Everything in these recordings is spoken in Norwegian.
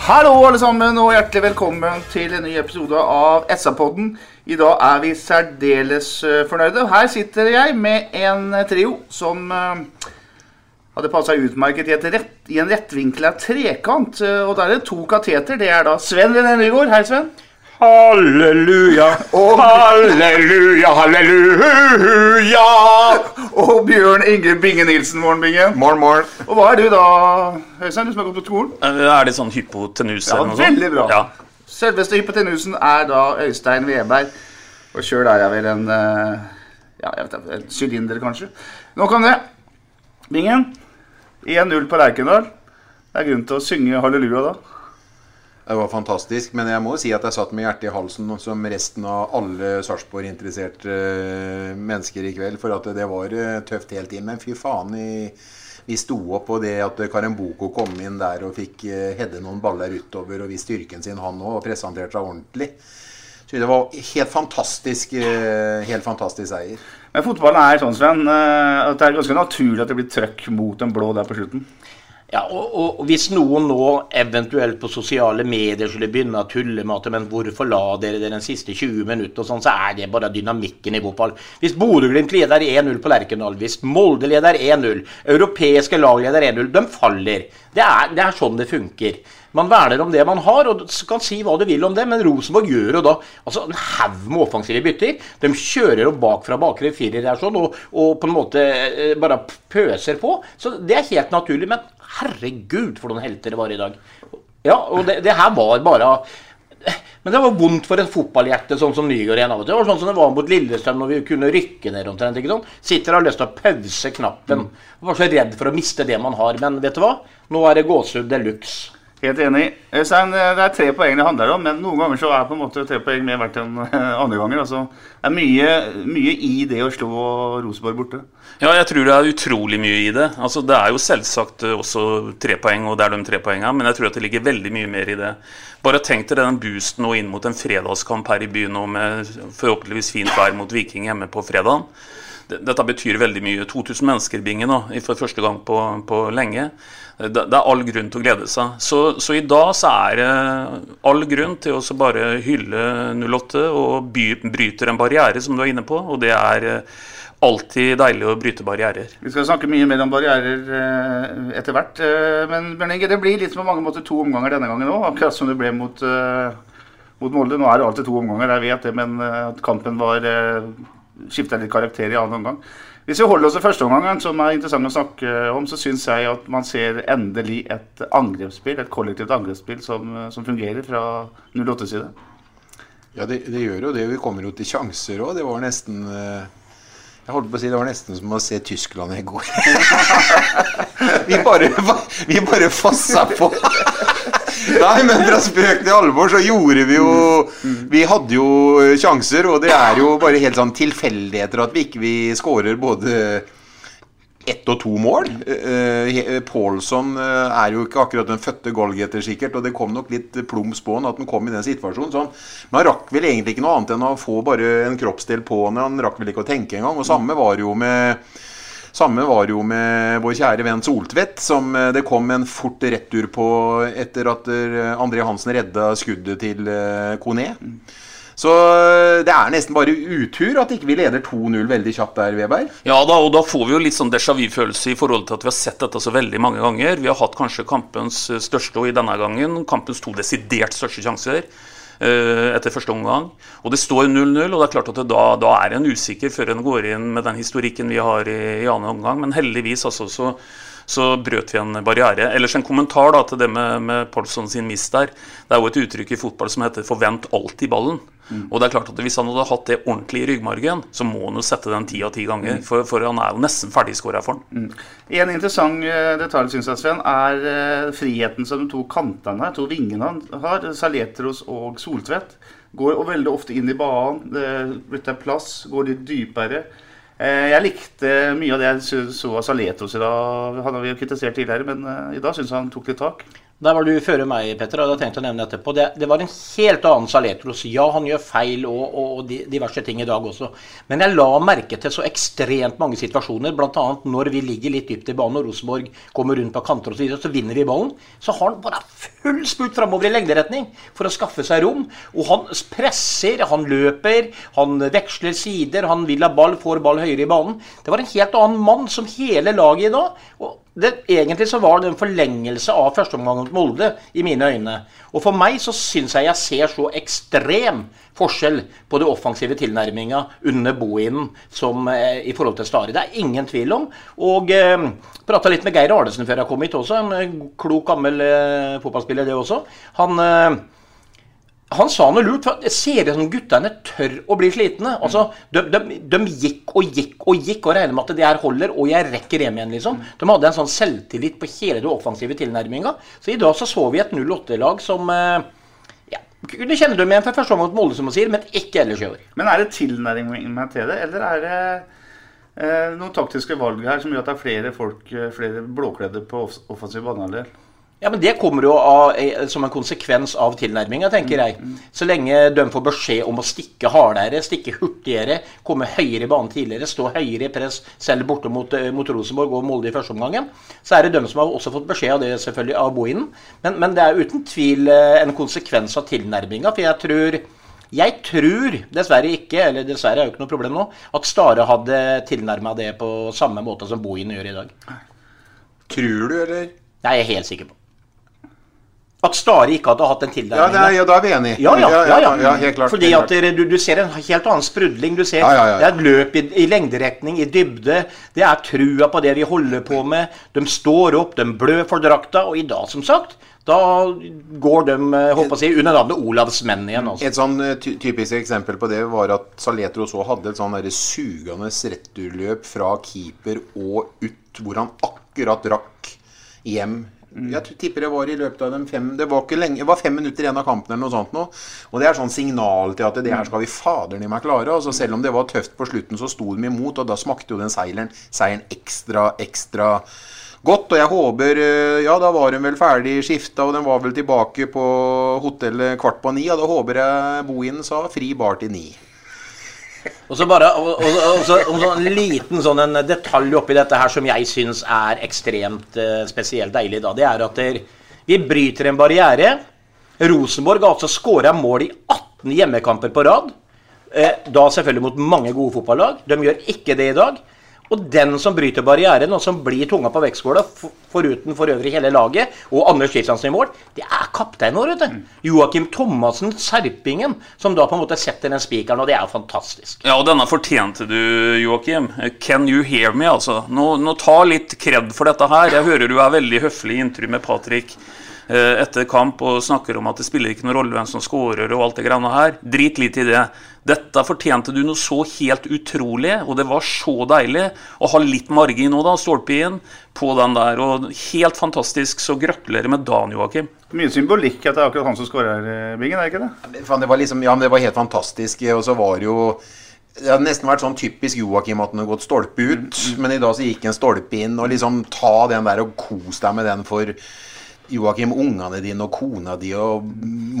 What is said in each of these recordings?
Hallo alle sammen, og hjertelig velkommen til en ny episode av SA-podden. I dag er vi særdeles eh, fornøyde. Her sitter jeg med en eh, trio som eh, hadde passa utmerket i, et rett, i en rettvinkla trekant. Og der er det to kateter. Det er da Sven René Nygaard. Hei, Sven. Halleluja, Og, halleluja, halleluja. og Bjørn Inge Binge Nilsen. Morgen, Binge. Morgen, morgen. Og hva er du da, Øystein? Du som har gått på skolen? Er det sånn hypotenuse Ja, eller noe sånt? veldig bra. Ja. Selveste hypotenusen er da Øystein Weberg. Og sjøl er jeg vel en eh, Ja, jeg vet ikke, en sylinder, kanskje. Nok om det. Bingen. 1-0 på Lerkendal. Det er grunn til å synge halleluja da. Det var fantastisk, men jeg må si at jeg satt med hjertet i halsen som resten av alle Sarpsborg-interesserte eh, mennesker i kveld. For at det var eh, tøft hele tiden. Men fy faen, vi, sto opp, på det at Karemboko kom inn der og fikk uh, hedde noen baller utover og vist styrken sin, han òg, og presenterte seg ordentlig. Så det var helt fantastisk, eh, helt fantastisk seier. Men fotballen er sånn, Sven, eh, at det er ganske naturlig at det blir trøkk mot den blå der på slutten. Ja, og, og hvis noen nå eventuelt på sosiale medier skulle begynne å tulle med at men hvorfor la dere det den siste 20 minutter, og sånn, så er det bare dynamikken i fotball. Hvis Bodø-Glimt leder 1-0 på Lerkendal, hvis Molde leder 1-0, europeiske lag leder 1-0, de faller. Det er, det er sånn det funker. Man verner om det man har, og kan si hva du vil om det, men Rosenborg gjør jo da altså en haug med offensive bytter. De kjører jo bakfra bakre firer der sånn, og, og på en måte eh, bare pøser på. Så det er helt naturlig. Men herregud, for noen helter det var i dag. Ja, og det, det her var bare men det var vondt for en fotballhjerte sånn som Nygaard igjen av og til. Det var sånn som det var mot Lillestrøm når vi kunne rykke ned omtrent. ikke sånn? Sitter og har lyst til å pause knappen. Var så redd for å miste det man har. Men vet du hva? Nå er det gåsehud de luxe. Helt enig. Øystein, eh, det er tre poeng det handler om, men noen ganger så er på en måte tre poeng mer verdt enn andre ganger. Altså, det er mye, mye i det å slå Rosenborg borte. ja, jeg tror det er utrolig mye i det. Altså, det er jo selvsagt eh, også tre poeng, og det er de tre poengene, men jeg tror at det ligger veldig mye mer i det. Bare tenk deg den boosten nå inn mot en fredagskamp her i byen nå med forhåpentligvis fint vær mot Viking hjemme på fredagen. Det- Dette betyr veldig mye. 2000 mennesker i bingen nå, for første gang på, på lenge. Det, det er all grunn til å glede seg. Så, så i dag så er det all grunn til å bare hylle 08 og by, bryter en barriere, som du er inne på. Og det er eh, alltid deilig å bryte barrierer. Vi skal snakke mye mer om barrierer eh, etter hvert. eh, men Bjørn Inge, det blir litt på mange måter to omganger denne gangen òg. Akkurat som det ble mot, mot Molde. Nå er det alltid to omganger, jeg vet det, men at kampen var skifta litt karakter i annen omgang. Hvis vi holder oss til første omgangen, som er interessant å snakke om, så syns jeg at man ser endelig et angrepsspill, et kollektivt angrepsspill som, som fungerer fra 08 side. Ja, det, det gjør jo det. Vi kommer jo til sjanser òg. Det var nesten eh, Jeg holdt på å si det var nesten som å se Tyskland i går. vi bare, vi bare fossa på. Nei, men fra spøk til alvor så gjorde vi jo Vi hadde jo sjanser, og det er jo bare helt sånn tilfeldigheter at vi ikke vi skårer både ett og to mål. Uh, Pålsson eh, er jo ikke akkurat den fødte goalgetter, sikkert, og det kom nok litt plums på han at han kom i den situasjonen. Men han rakk vel egentlig ikke noe annet enn å få bare en kroppsdel på han. Han rakk vel ikke å tenke engang. Og samme var jo med samme var jo med vår kjære venn Soltvedt, som eh, det kom en fort retur på etter at eh, André Hansen redda skuddet til eh, Kone. Så det er nesten bare utur at ikke vi leder 2-0 veldig kjapt der, Weberg. Ja da, og da får vi jo litt sånn déjà vu-følelse i forhold til at vi har sett dette så veldig mange ganger. Vi har hatt kanskje kampens største, og i denne gangen kampens to desidert største sjanser. Eh, etter første omgang. Og det står 0-0, og det er klart at da, da er en usikker før en går inn med den historikken vi har i, i annen omgang. Men heldigvis altså, så så brøt vi en barriere. Ellers en kommentar da, til det med, med Paulsson sin mist der. Det er jo et uttrykk i fotball som heter 'forvent alltid ballen'. Mm. Og det er klart at Hvis han hadde hatt det ordentlig i ryggmargen, så må han jo sette den ti av ti ganger. Mm. For, for, han er jo nesten ferdigskåra for han. Mm. En interessant uh, detalj synes jeg, Sven, er uh, friheten som de to kantene her, to vingene han har, Saletros og Soltvedt. Går veldig ofte inn i banen. Det blitt plass, går litt dypere. Eh, jeg likte mye av det jeg så av Saletos i dag. Han har vi jo kritisert tidligere, men i dag syns jeg han tok litt tak. Der var du før meg, Petter, og jeg hadde tenkt å nevne etterpå. Det, det var en helt annen Saletros. Ja, han gjør feil og, og, diverse ting i dag også. Men jeg la merke til så ekstremt mange situasjoner, bl.a. når vi ligger litt dypt i banen og Rosenborg kommer rundt på kanter og så, så vinner vi ballen. Så har han bare full spurt framover i lengderetning for å skaffe seg rom. Og han presser, han løper, han veksler sider, han vil ha ball, får ball høyere i banen. Det var en helt annen mann som hele laget i dag. Og det, egentlig så var det en forlengelse av førsteomgangen mot Molde, i mine øyne. Og for meg så syns jeg jeg ser så ekstrem forskjell på det offensive tilnærminga under Bohinen som eh, i forhold til Stare. Det er ingen tvil om. Og eh, prata litt med Geir Arnesen før jeg kom hit også, en eh, klok, gammel eh, fotballspiller det også. Han eh, han sa noe lurt. for Det ser ut som guttene tør å bli slitne. Altså, de, de, de, gikk og gikk og gikk og regner med at det her holder, og jeg rekker hjem igjen. liksom. De hadde en sånn selvtillit på hele det offensive tilnærminga. Så i dag så, så vi et 08-lag som eh, ja, kunne kjenne dem igjen fra første omgang mot Molde, som man sier, men ikke ellers i år. Men er det tilnærming til det, eller er det eh, noen taktiske valg her som gjør at det er flere folk, eh, flere blåkledde på offensiv banehalvdel? Ja, men Det kommer jo av, eh, som en konsekvens av tilnærminga, tenker jeg. Så lenge de får beskjed om å stikke hardere, stikke hurtigere, komme høyere i banen tidligere, stå høyere i press selv borte mot, eh, mot Rosenborg og Molde i første omgangen, så er det de som har også fått beskjed av det selvfølgelig av Bohinen. Men, men det er uten tvil eh, en konsekvens av tilnærminga. For jeg tror jeg tror dessverre ikke, eller dessverre er jo ikke noe problem nå, at Stare hadde tilnærma det på samme måte som Bohin gjør i dag. Tror du, eller? Jeg er helt sikker på. At Stare ikke hadde hatt en tilnærming. Ja, ja, da er vi enige. Ja, ja, ja, ja. ja helt klart. Fordi at du, du, ser en helt annen sprudling. Du ser Det er et løp i, i, lengderetning, i dybde. Det er trua på det vi holder på med. De står opp, de blør for drakta. Og i dag, som sagt, da går de håper eh, jeg, under navnet Olavsmenn igjen. Også. Et sånn ty typisk eksempel på det var at Saletro så hadde et sånn sugende returløp fra keeper og ut, hvor han akkurat rakk hjem. Jeg tipper det var i løpet av de fem Det var lenge, det var fem minutter igjen av kampen eller noe sånt nå. Og det er sånn signal til at det her skal vi faderen i meg klare. Altså selv om det var tøft på slutten, så sto de imot, og da smakte jo den seieren, seieren ekstra, ekstra godt. Og jeg håper eh, Ja, da var hun vel ferdig skifta, og den var vel tilbake på hotellet kvart på ni. Og da håper jeg Bohinen sa fri bar til ni. Og så bare og, og, og, så, og så en liten sånn en detalj oppi dette her som jeg syns er ekstremt uh, spesielt deilig. da, Det er at der, vi bryter en barriere. Rosenborg har altså skåra mål i 18 hjemmekamper på rad. Uh, da selvfølgelig mot mange gode fotballag. De gjør ikke det i dag. Og den som bryter barrieren, og som blir tunga på vektskåla, foruten for øvrig hele laget, og Anders Kristiansen i mål, det er kapteinen vår. vet du. Mm. Joakim Thomassen, serpingen, som da på en måte setter den spikeren, og det er jo fantastisk. Ja, og denne fortjente du, Joakim. Can you hear me, altså? Nå, nå ta litt kred for dette her. Jeg hører du er veldig høflig i intervju med Patrick etter kamp og snakker om at det spiller ikke noen rolle hvem som scorer og alt det greiene her. Drit litt i det. Dette fortjente du noe så helt utrolig, og det var så deilig å ha litt margin nå, da, stolpe på den der. Og helt fantastisk, så gratulerer med dagen, Joakim. Mye symbolikk at det er akkurat han som skårer, eh, Bingen, er det ikke det? Det var, liksom, ja, det var helt fantastisk, og så var det jo det hadde nesten vært sånn typisk Joakim at han hadde gått stolpe ut. Mm. Men i dag så gikk en stolpe inn. Og liksom ta den der og kos deg med den for Joakim, ungene dine og kona di og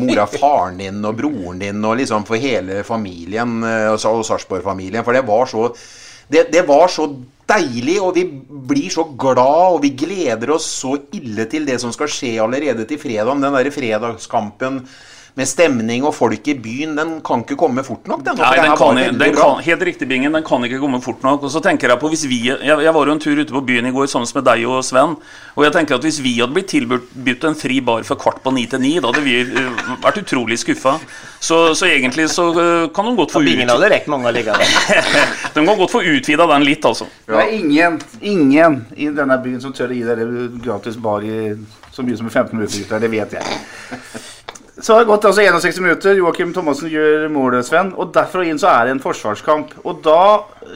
mora, faren din og broren din og liksom for hele familien eh, og Sarpsborg-familien. For det var så det, det, var så deilig, og vi blir så glad, og vi gleder oss så ille til det som skal skje allerede til fredag. Den derre fredagskampen med stemning og folk i byen, den kan ikke komme fort nok. Den, Nei, den kan, den kan, helt riktig, Bingen. Den kan ikke komme fort nok. Og så tenker Jeg på hvis vi, jeg, jeg var jo en tur ute på byen i går sammen med deg og Sven. Og jeg tenker at Hvis vi hadde blitt tilbudt en fri bar for kvart på ni til ni, da hadde vi uh, vært utrolig skuffa. Så, så egentlig så uh, kan de godt få Bingen ut, hadde rekt mange allikevel. de kan godt få utvida den litt, altså. Det er ingen, ingen i denne byen som tør å gi dere gratis bar i så mye som i 15 minutter. Det vet jeg. Så har det gått altså 61 minutter. Joakim Thomassen gjør målet, Sven. Og derfra inn så er det en forsvarskamp. Og da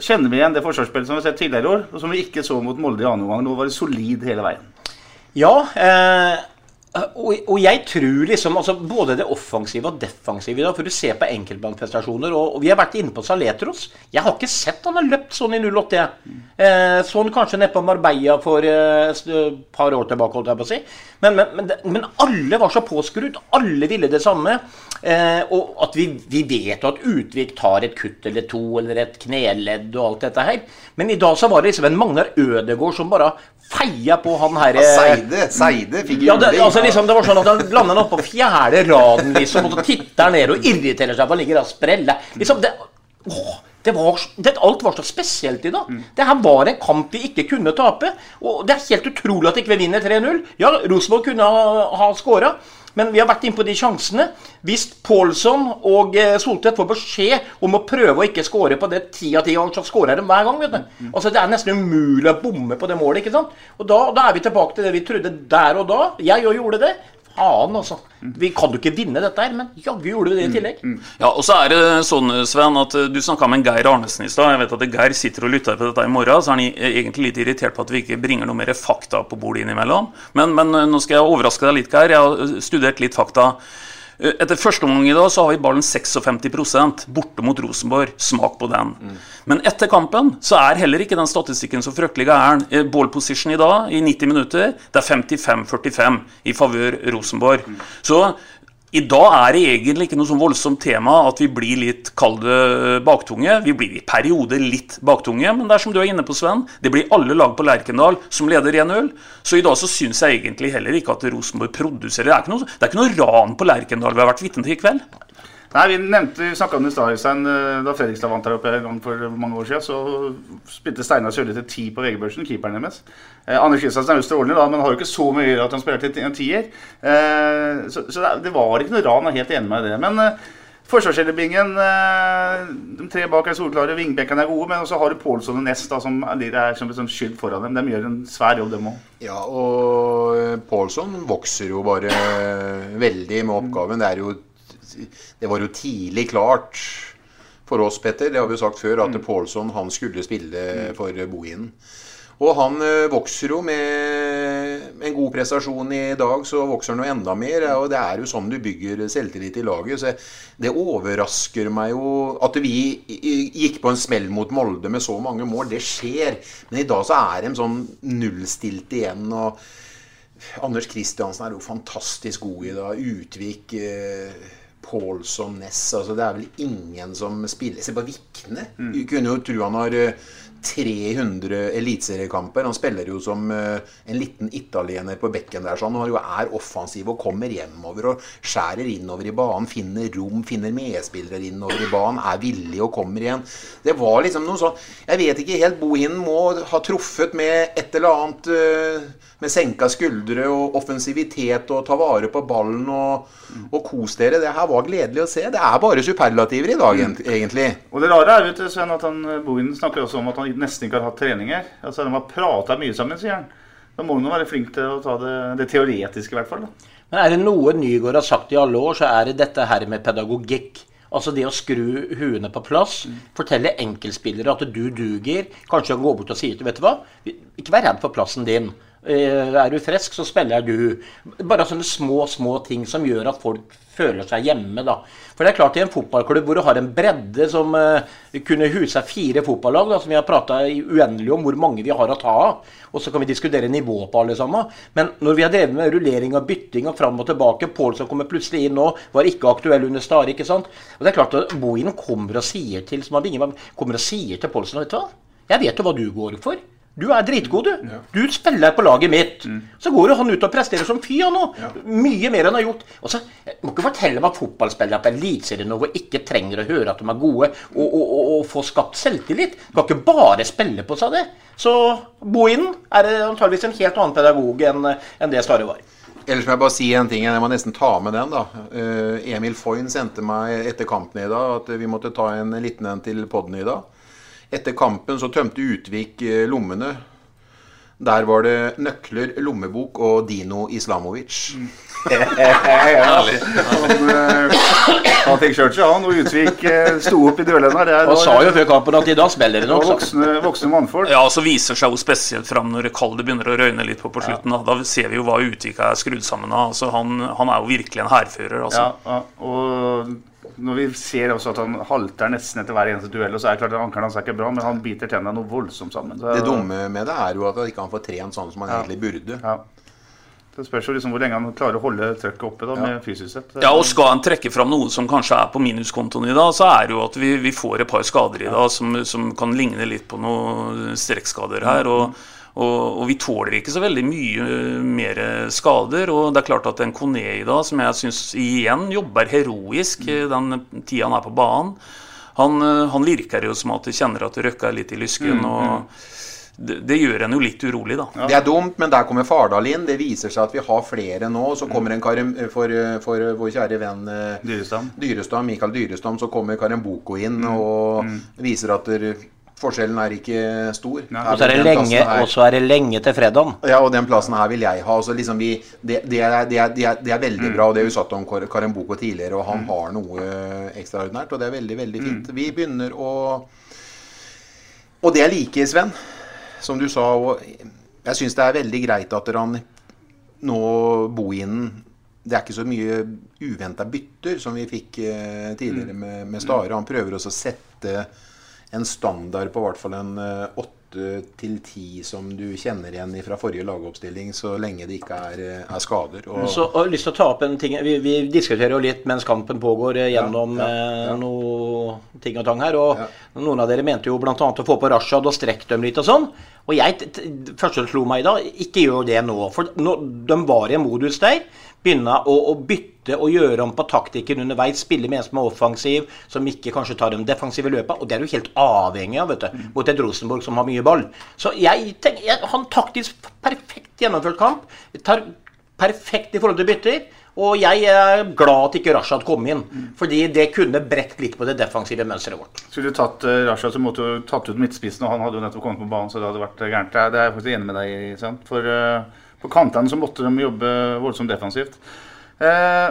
kjenner vi igjen det forsvarsspillet som vi har sett tidligere i år, og som vi ikke så mot Molde i annen omgang. Nå var det solid hele veien. Ja, eh, og, og jeg tror liksom altså Både det offensive og defensive i dag, for du ser på enkeltbaneprestasjoner, og, og vi har vært inne på Saletros. Jeg har ikke sett han har løpt sånn i 08. jeg. Eh, sånn kanskje nede på Marbella for eh, et par år tilbake, holdt jeg på å si. Men, men, men, men alle var så påskrudd. Alle ville det samme. Eh, og at vi, vi vet at Utvik tar et kutt eller to, eller et kneledd og alt dette her. Men i dag så var det liksom en Magnar Ødegård som bare feia på han her Ja, Seide, Seide fikk ja, det, altså liksom, det var sånn at Han lander opp på fjerde raden liksom, og så titter han ned og irriterer seg for han ligger og spreller. Liksom, det, åh, det var, det, alt var så spesielt i dag. Det her var en kamp vi ikke kunne tape. Og Det er helt utrolig at ikke vi vinner 3-0. Ja, Rosenborg kunne ha, ha skåra. Men vi har vært inne på de sjansene. Hvis Pålsson og eh, Soltvedt får beskjed om å prøve å ikke skåre på det ti av ti ganger, så skårer de hver gang. vet du. Altså Det er nesten umulig å bomme på det målet. ikke sant? Og da, da er vi tilbake til det vi trodde der og da. Jeg òg gjorde det. Faen, altså. Vi kan jo ikke vinne dette her, men jaggu gjorde vi det i tillegg. Ja, og så er det sånn, Sven, at eh, du snakka med Geir Arnesen i stad. Jeg vet at Geir sitter og lytter på dette i morgen, så er han egentlig litt irritert på at vi ikke bringer noe mer fakta på bordet innimellom. Men, men eh, nå skal jeg overraske deg litt, Geir. Jeg har eh, studert litt fakta. Eh, Etter første omgang i dag så har vi ballen 56% borte mot Rosenborg. Smak på den. Men etter kampen så er heller ikke den statistikken så fryktelig gæren. Eh, Ball position i dag, i 90 minutter, det er 55-45 i favør Rosenborg. Så i dag er det egentlig ikke noe sånn voldsomt tema at vi blir litt kalde baktunge. Vi blir i perioder litt baktunge, men det er som du er inne på, Sven. Det blir alle lag på Lerkendal som leder 1-0. Så i dag så syns jeg egentlig heller ikke at Rosenborg produserer. Det er ikke noe, det er ikke noe ran på Lerkendal vi har vært vitne til i kveld. Nei, Vi nevnte, vi snakka om det i stad, Øystein. eh, Da Fredrikstad vant her oppe en gang for mange år siden, så spilte Steinar Sørli til ti på VG-børsen, keeperen deres. Eh, Anders Kristiansen er jo strålende, da, men har jo ikke så mye å gjøre at han spiller til en tier. Eh, så så det, var ikke noe ran, jeg er helt enig med det. Men eh, forsvarsskjellebingen eh, De tre bak er solklare, vingbekkene er gode, men også har du Pålsson og Nest da, som er er som et skyld foran dem. De gjør en svær jobb, dem òg. Ja, og Pålsson vokser jo bare veldig med oppgaven. Det, er jo, det var jo tidlig klart for oss, Petter, det har vi jo sagt før, at Paulson han skulle spille for Bohinen. Og han eh, vokser jo med en god prestasjon i dag, så vokser han jo enda mer. Og det er jo sånn du bygger selvtillit i laget. Så det overrasker meg jo at vi gikk på en smell mot Molde med så mange mål. Det skjer. Men i dag så er de sånn nullstilt igjen. og Anders Kristiansen er jo fantastisk god i dag. Utvik, eh, Pålsson, Ness altså Det er vel ingen som spiller Se på Vikne. Du kunne jo tro han har eh, 300 eliteseriekamper. Han spiller jo som eh, en liten italiener på bekken der. Så han er offensiv og kommer hjemover og skjærer innover i banen. Finner rom, finner medspillere innover i banen. Er villig og kommer igjen. Det var liksom noe sånn Jeg vet ikke helt. Bohinen må ha truffet med et eller annet eh, med senka skuldre og offensivitet og ta vare på ballen og, og kos dere. Det her var gledelig å se. Det er bare superlativer i dag, egentlig. Og det rare er vet du, Sven, at han, Bohin snakker også om at han nesten ikke har hatt treninger. Altså, De har prata mye sammen, sier han. Da må han jo være flink til å ta det, det teoretiske, i hvert fall. da. Men er det noe Nygaard har sagt i alle år, så er det dette her med pedagogikk. Altså det å skru huene på plass. Fortelle enkeltspillere at du duger. Kanskje gå bort og si til Vet du hva, ikke vær redd for plassen din. Eh, Er du frisk, så spiller du. Bare sånne små, små ting som gjør at folk føler seg hjemme, da. For det er klart, i en fotballklubb hvor du har en bredde som uh, kunne husa fire fotballag, da, som vi har prata uendelig om hvor mange vi har å ta av, og så kan vi diskutere nivå på alle sammen. Men når vi har drevet med rullering og bytting og fram og tilbake, Pålsson kommer plutselig inn nå, var ikke aktuell under Stare, ikke sant. Og det er klart at Bohinen kommer og sier til som binget, kommer og sier til Pålsson, vet du hva, jeg vet jo hva du går for. Du er dritgod, du. Du spiller på laget mitt. Så går jo han ut og presterer som fy, han òg. Mye mer enn han har gjort. Og så Må ikke fortelle meg at fotballspillere på eliteserienivå ikke trenger å høre at de er gode, og, og, og, og få skapt selvtillit. Du kan ikke bare spille på seg det. Så Bohinen er antageligvis en helt annen pedagog enn en det Stare var. Ellers må jeg bare si en ting. Jeg må nesten ta med den. da. Eh, Emil Foyn sendte meg etter kampen i dag at vi måtte ta en liten en til podden i dag. Etter kampen så tømte Utvik eh, lommene. Der var det nøkler, lommebok og Dino Islamovic. Herlig. Han, eh, han fikk kjørt seg, han. Og Utvik eh, sto opp i duellen her. Er- Han sa jo før kampen at i dag spiller det nok. voksne, voksne mannfolk. Ja, så viser seg jo spesielt fram når kallet begynner å røyne litt på på slutten. Da, da ser vi jo hva Utvik er skrudd sammen av. Altså, han, han er jo virkelig en hærfører. Altså. Ja, ja, og når vi ser også at han halter nesten etter hver eneste duell, og så er det klart at ankelen hans er ikke bra, men han biter tennene noe voldsomt sammen. Så, Det dumme med det er jo at han ikke får trent sånn som han egentlig burde. Ja. Det spørs jo liksom hvor lenge han klarer å holde trøkket oppe da, med fysisk sett. Ja, og Skal han trekke fram noe som kanskje er på minuskontoen i dag, så er det jo at vi, vi får et par skader i dag som, som kan ligne litt på noen strekkskader her. og og, og vi tåler ikke så veldig mye mer skader. Og det er klart at en Kone i dag, som jeg syns igjen jobber heroisk eh, den tida han er på banen, han, eh, han virker jo som at du kjenner at det røkker litt i lysken. Mm, og det, det gjør en jo litt urolig, da. Det er dumt, men der kommer Fardal inn. Det viser seg at vi har flere nå. Så kommer en Karim, for, for vår kjære venn eh, Dyrestam. Dyrestam, Mikael Dyrestam, så kommer Karim Boko inn Mm. og viser at der, forskjellen er ikke stor. Og så er er det lenge til fredagen. Ja, og den plassen her vil jeg ha. Så liksom vi, det, det, er, det, er, det, er, det er veldig bra. og Det har vi sagt om Karemboko Boko tidligere, og han har noe ekstraordinært. Og det er veldig, veldig fint. Vi begynner å Og det jeg liker, Sven, som du sa og Jeg syns det er veldig greit at han nå Bohinen det er ikke så mye uventa bytter som vi fikk eh, tidligere med, med Stare. Han prøver også å sette en standard på hvert fall en eh, åtte til ti som du kjenner igjen fra forrige lagoppstilling, så lenge det ikke er, eh, er skader. Og, Så jeg har lyst til å ta opp en ting Vi, vi diskuterer jo litt mens kampen pågår eh, gjennom Ja, ja, ja. noe ting og tang her. Og noen av dere mente jo bl.a. å få på Rashad og strekke dem litt og sånn. Og jeg første slo meg i dag, ikke gjør det nå. For nå, de var i en modus der. Begynne å, å bytte og gjøre om på taktikken underveis. Spille med en som er offensiv, som ikke kanskje tar de defensive løpa. Og det er du helt avhengig av, vet du. Mot et Rosenborg som har mye ball. Så jeg tenker jeg, Han taktisk perfekt gjennomført kamp. Tar perfekt i forhold til bytter. Og jeg er glad at ikke Rashad kom inn. Fordi det kunne brekt litt på det defensive mønsteret vårt. Skulle du tatt uh, Rasha, så måtte du tatt ut midtspissen, og han hadde jo nettopp kommet på banen, så det hadde vært eh, gærent. Det er- jeg faktisk enig med deg i. sant? For eh, på kantene så måtte de jobbe voldsomt defensivt. Eh,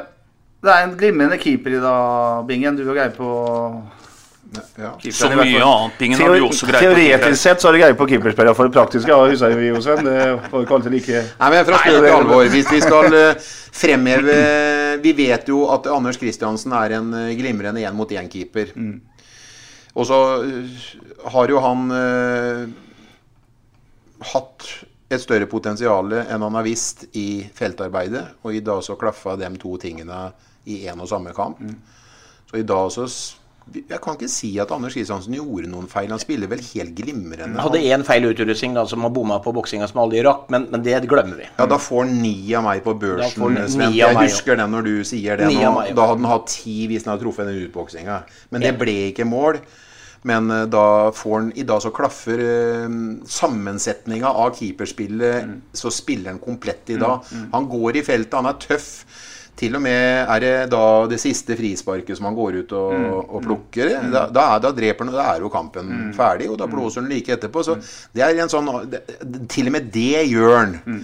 det er en glimrende keeper i dag, Bingen. Du har greie på ja. Så mye annet. Bingen har du også greie på. Teoretisk sett så har du greie på keeperspillere. For det praktiske ja, husker vi jo, Sven. Det var ikke alltid like Nei, men fra spøk til alvor. Hvis vi skal eh, fremheve Vi vet jo at Anders Kristiansen er en eh, glimrende én-mot-én-keeper. Og så eh, har jo han uh, hatt et større potensial enn han har visst i feltarbeidet. Og i dag så klaffa de to tingene i én og samme kamp. Så i dag så Jeg kan ikke si at Anders Kristiansen gjorde noen feil. Han spiller vel helt glimrende. Han hadde én feil utrustning da, som har bomma på boksinga som aldri rakk, men, men det glemmer vi. Ja, da får han ni av meg på børsen. Sven. Jeg husker den når du sier det. Nå. Da hadde han hatt ti hvis han hadde truffet den utboksinga. Men det ble ikke mål. Men eh, da får han I dag så klaffer eh, sammensetninga av keeperspillet, Mm. så spiller han komplett i dag. Han går i feltet, han er tøff. Til og med er det da det siste frisparket som han går ut og, Mm. og plukker. Da, da, er, da dreper han, da er jo kampen Mm. ferdig, og da blåser han like etterpå. Så det er en sånn det, Til og med det gjør han. Mm.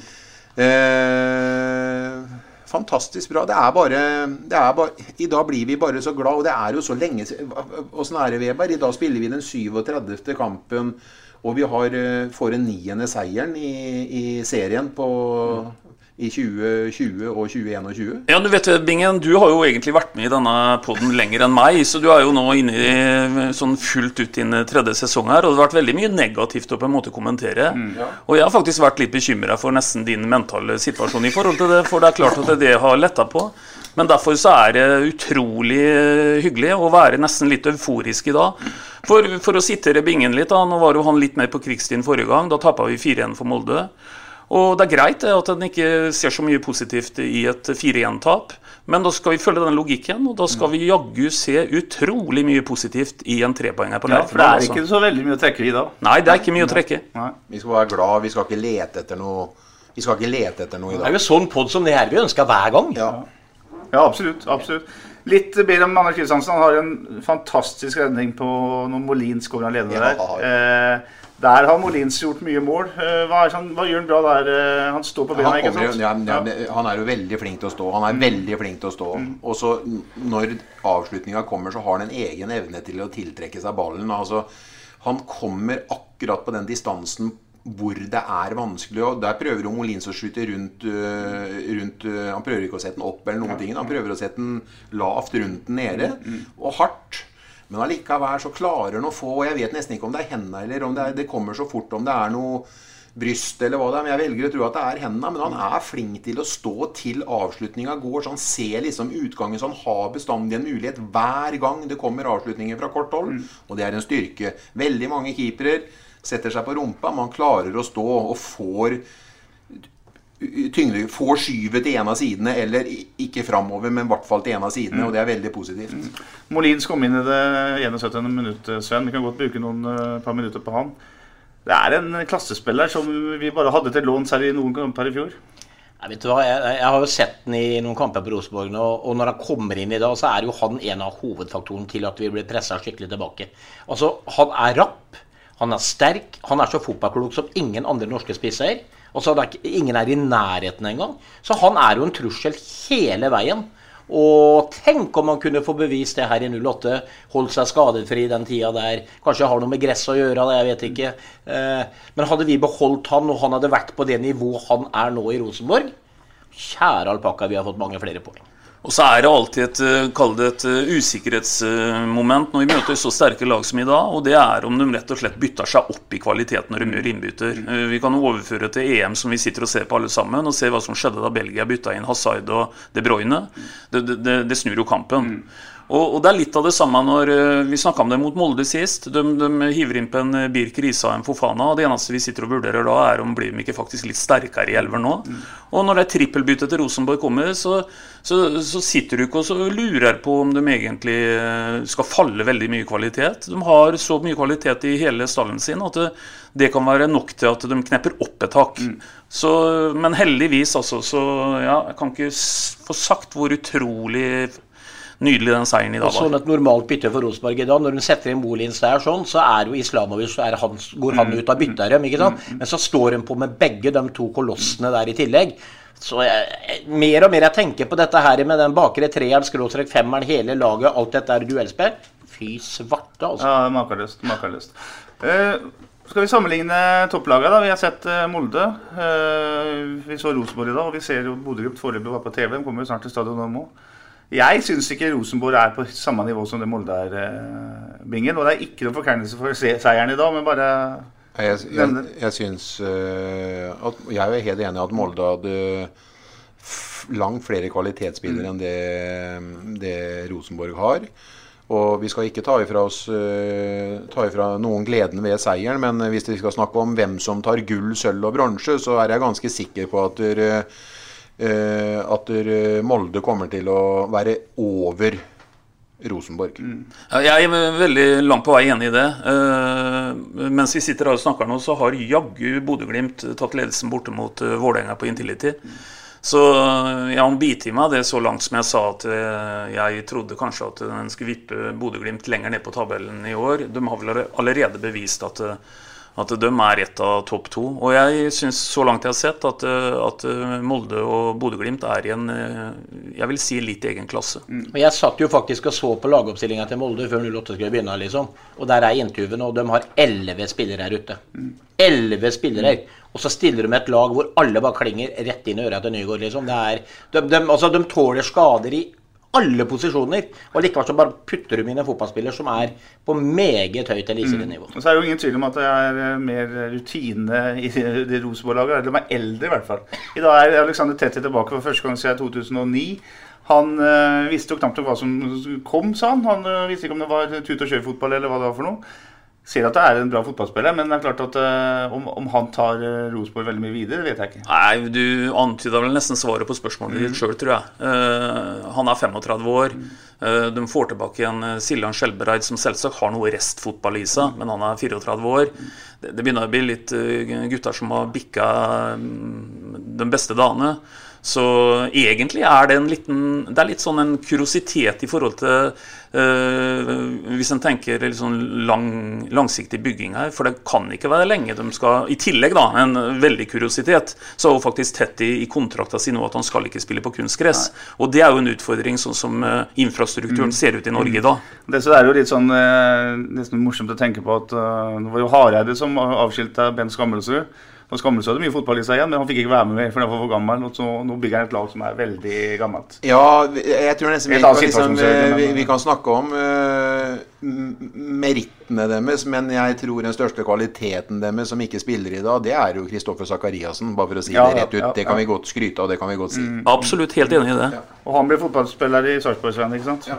Eh, fantastisk bra. Det er bare, det er bare I dag blir vi bare så glad, og det er jo så lenge Åssen er det, Weber? I dag spiller vi den 37. kampen, og vi har, eh, får en niende seieren i, i serien på i 2020 og 2021. Ja, du vet Bingen, du har jo egentlig vært med i denne podden lenger enn meg, så du er jo nå inne i sånn fullt ut din tredje sesong her, og det har vært veldig mye negativt å på en måte kommentere. Og jeg har faktisk vært litt bekymra for nesten din mentale situasjon i forhold til det, for det er klart at det har letta på. Men derfor så er det utrolig hyggelig å være nesten litt euforisk i dag. For, for å sitere Bingen litt, da, nå var jo han litt mer på krigsstien forrige gang. Da tappa vi 4-1 for Molde. Og det er greit at en ikke ser så mye positivt i et 4-1-tap. Men da skal vi følge den logikken, og da skal vi jaggu se utrolig mye positivt i en trepoenger på Ja, for det er altså. ikke så veldig mye å trekke i da. Nei, det er ikke mye å trekke. Vi skal være glad, vi skal ikke lete etter noe Vi skal ikke lete etter noe i Det er jo sånn pod som det her vi ønsker hver gang. Ja. Ja, absolutt. absolutt. Litt bedre om Anders Kristiansen. Han har en fantastisk redning på når Molins kommer alene Ja, der. Eh, der har Molins gjort mye mål. Eh, hva, han, hva gjør han bra der? Eh, han står på bena, ikke sant? ja, ja, han er jo veldig flink til å stå. Han er veldig flink til å stå. Og så når avslutninga kommer, så har han en egen evne til å tiltrekke seg ballen. Altså, han kommer akkurat på den distansen hvor det er vanskelig. Og der prøver jo Molins å skyte rundt, rundt Han prøver ikke å sette den opp eller noen ting. Han prøver å sette den lavt rundt den nede, og hardt. Men allikevel så klarer han å få Og jeg vet nesten ikke om det er hendene eller om det, er, det kommer så fort om det er noe bryst eller hva det er. Men jeg velger å tro at det er hendene. Men han er flink til å stå til avslutninga går, så han ser liksom utgangen. Så han har bestandig en mulighet hver gang det kommer avslutninger fra kort hold. Og det er en styrke. Veldig mange keepere setter seg på rumpa, men han klarer å stå og får tyngde, får skyvet til en av sidene, eller ikke framover, men i hvert fall til en av sidene. Og det er veldig positivt. Molins kom inn i det 71. minuttet, Sven. Vi kan godt bruke noen eh, par minutter på han. Det er en klassespiller som vi bare hadde til låns her i noen kamper i fjor. Jeg, vet du hva, jeg, jeg har jo sett den i noen kamper på Rosenborg og, og når han kommer inn i dag, så er jo han en av hovedfaktorene til at vi blir pressa skikkelig tilbake. Altså, Han er rapp, han er sterk, han er så fotballklok som ingen andre norske spisser. Og så er ikke, ingen er i nærheten engang. Så han er jo en trussel hele veien. Og tenk om han kunne få bevist det her i 08. Holdt seg skadefri den tida der. Kanskje har noe med gress å gjøre, det, jeg vet ikke. Eh, Men hadde vi beholdt han, og han hadde vært på det nivået han er nå i Rosenborg Kjære alpakka, vi har fått mange flere poeng. Og så er det alltid et, eh, det et eh, usikkerhetsmoment når vi møter så sterke lag som i dag, og det er om de rett og slett bytter seg opp i kvalitet når de gjør innbytter. Eh, Vi kan overføre til EM som vi sitter og ser på alle sammen, og se hva som skjedde da Belgia bytta inn Hazard og De Bruyne. Det, det, det, snur jo kampen. Og, og det er litt av det samme når eh, vi snakka om det mot Molde sist. De, de hiver inn på en eh, Birk Risa en Fofana, og det eneste vi sitter og vurderer da, er om blir de ikke faktisk litt sterkere i elver nå. Og når det er trippelbytte til Rosenborg kommer, så, så, så sitter du ikke og så lurer på om de egentlig eh, skal falle veldig mye kvalitet. De har så mye kvalitet i hele stallen sin at det, det kan være nok til at de knepper opp et hakk. Så, men heldigvis, altså, så ja, jeg kan ikke få sagt hvor utrolig nydelig den seieren i dag. Og sånn et normalt bytte for Rosenborg i dag, når hun setter inn Molins der sånn, så er jo Islamovic så er han, går han ut av bytterem, ikke sant? Men så står hun på med begge de to kolossene der i tillegg. Så jeg, mer og mer jeg tenker på dette her med den bakre treeren, skråstrek femmeren, hele laget, alt dette er duellspill. Fy svarte, altså. Ja, makeløst. makeløst. Uh, skal vi sammenligne topplaget da? Vi har sett eh, Molde. Eh, vi så Rosenborg i dag, og vi ser jo Bodø Grupp foreløpig var på TV. De kommer jo snart til stadion nå. Jeg syns ikke Rosenborg er på samme nivå som det Molde er, eh, Bingen. Og det er ikke noen forkleinelse for seieren i dag, men bare Jeg, jeg, jeg syns uh, Jeg er helt enig i at Molde hadde langt flere kvalitetsspillere enn det, det Rosenborg har. Og vi skal ikke ta ifra oss uh, ta ifra noen gleden ved seieren, men hvis vi skal snakke om hvem som tar gull, sølv og bronse, så er jeg ganske sikker på at øh, at øh, Molde kommer til å være over Rosenborg. Ja, Jeg er veldig langt på vei enig i det. Eh, mens vi sitter her og snakker nå, så har jaggu Bodø-Glimt tatt ledelsen borte mot uh, Vålerenga på Intility. Så eh, jeg har bitt i meg det så langt som jeg sa at eh, jeg trodde kanskje at den skulle vippe Bodø-Glimt lenger ned på tabellen i år. De har vel allerede bevist at, eh, at de er ett av topp to. Og jeg syns så langt jeg har sett at, eh, at eh, Molde og Bodø-Glimt er i en eh, jeg vil si litt egen klasse. Mm. Jeg satt jo faktisk og så på lagoppstillinga til Molde før 08 skulle begynne. liksom. Og der er intervjuene, og de har elleve spillere her ute. Elleve spillere. Og så stiller de med et lag hvor alle bare klinger rett inn i øra til Nygaard. liksom. Det er, de, de, altså, de tåler skader i alle posisjoner. Og likevel så bare putter du inn en fotballspiller som er på meget høyt eliteserienivå. Og så er det jo ingen tvil om at det er eh, mer rutine i det Rosenborg-laget. De er eldre, i hvert fall. I dag er Alexander Tetti tilbake for første gang siden 2009. Han øh, visste jo knapt nok hva som kom, sa han. Han øh, visste ikke om det var tut og kjør-fotball eller hva det var for noe. Ser at det er en bra fotballspiller, men det er klart at uh, om, om han tar uh, Rosenborg veldig mye videre, det vet jeg ikke. Nei, du antyda vel nesten svaret på spørsmålet ditt sjøl, tror jeg. Uh, han er 35 år. Eh, de får tilbake igjen Siljan Skjelbereid, som selvsagt har noe restfotball i seg, men han er 34 år. Det, det begynner å bli litt gutter som har bikka mm, de beste dagene. Så egentlig er det en liten Det er litt sånn en kuriositet i forhold til eh, Hvis en tenker litt sånn lang, langsiktig bygging her, for det kan ikke være lenge de skal I tillegg, da, en veldig kuriositet, så har jo faktisk tett i kontrakta si nå at han skal ikke spille på kunstgress. Og det er jo en utfordring, sånn som eh, infrastrukturen ser ut i Norge i dag. Det, er jo litt sånn eh, nesten morsomt å tenke på at uh, det var jo Hareide som avskilta Ben Skammelsrud. Og Skammelsrud hadde mye fotball i seg igjen, men han fikk ikke være med mer fordi han var for gammel. Og så, nå bygger han et lag som er veldig gammelt. Ja, jeg tror nesten vi kan, liksom, vi, vi kan snakke om uh, merittene deres, men jeg tror den største kvaliteten deres som ikke spiller i dag, det er jo Kristoffer Sakariassen, bare for å si Ja, det rett ut. ja, det kan vi godt skryte av, det kan vi godt si. Absolutt helt enig i det. Og han ble fotballspiller i Sarpsborg, ikke sant?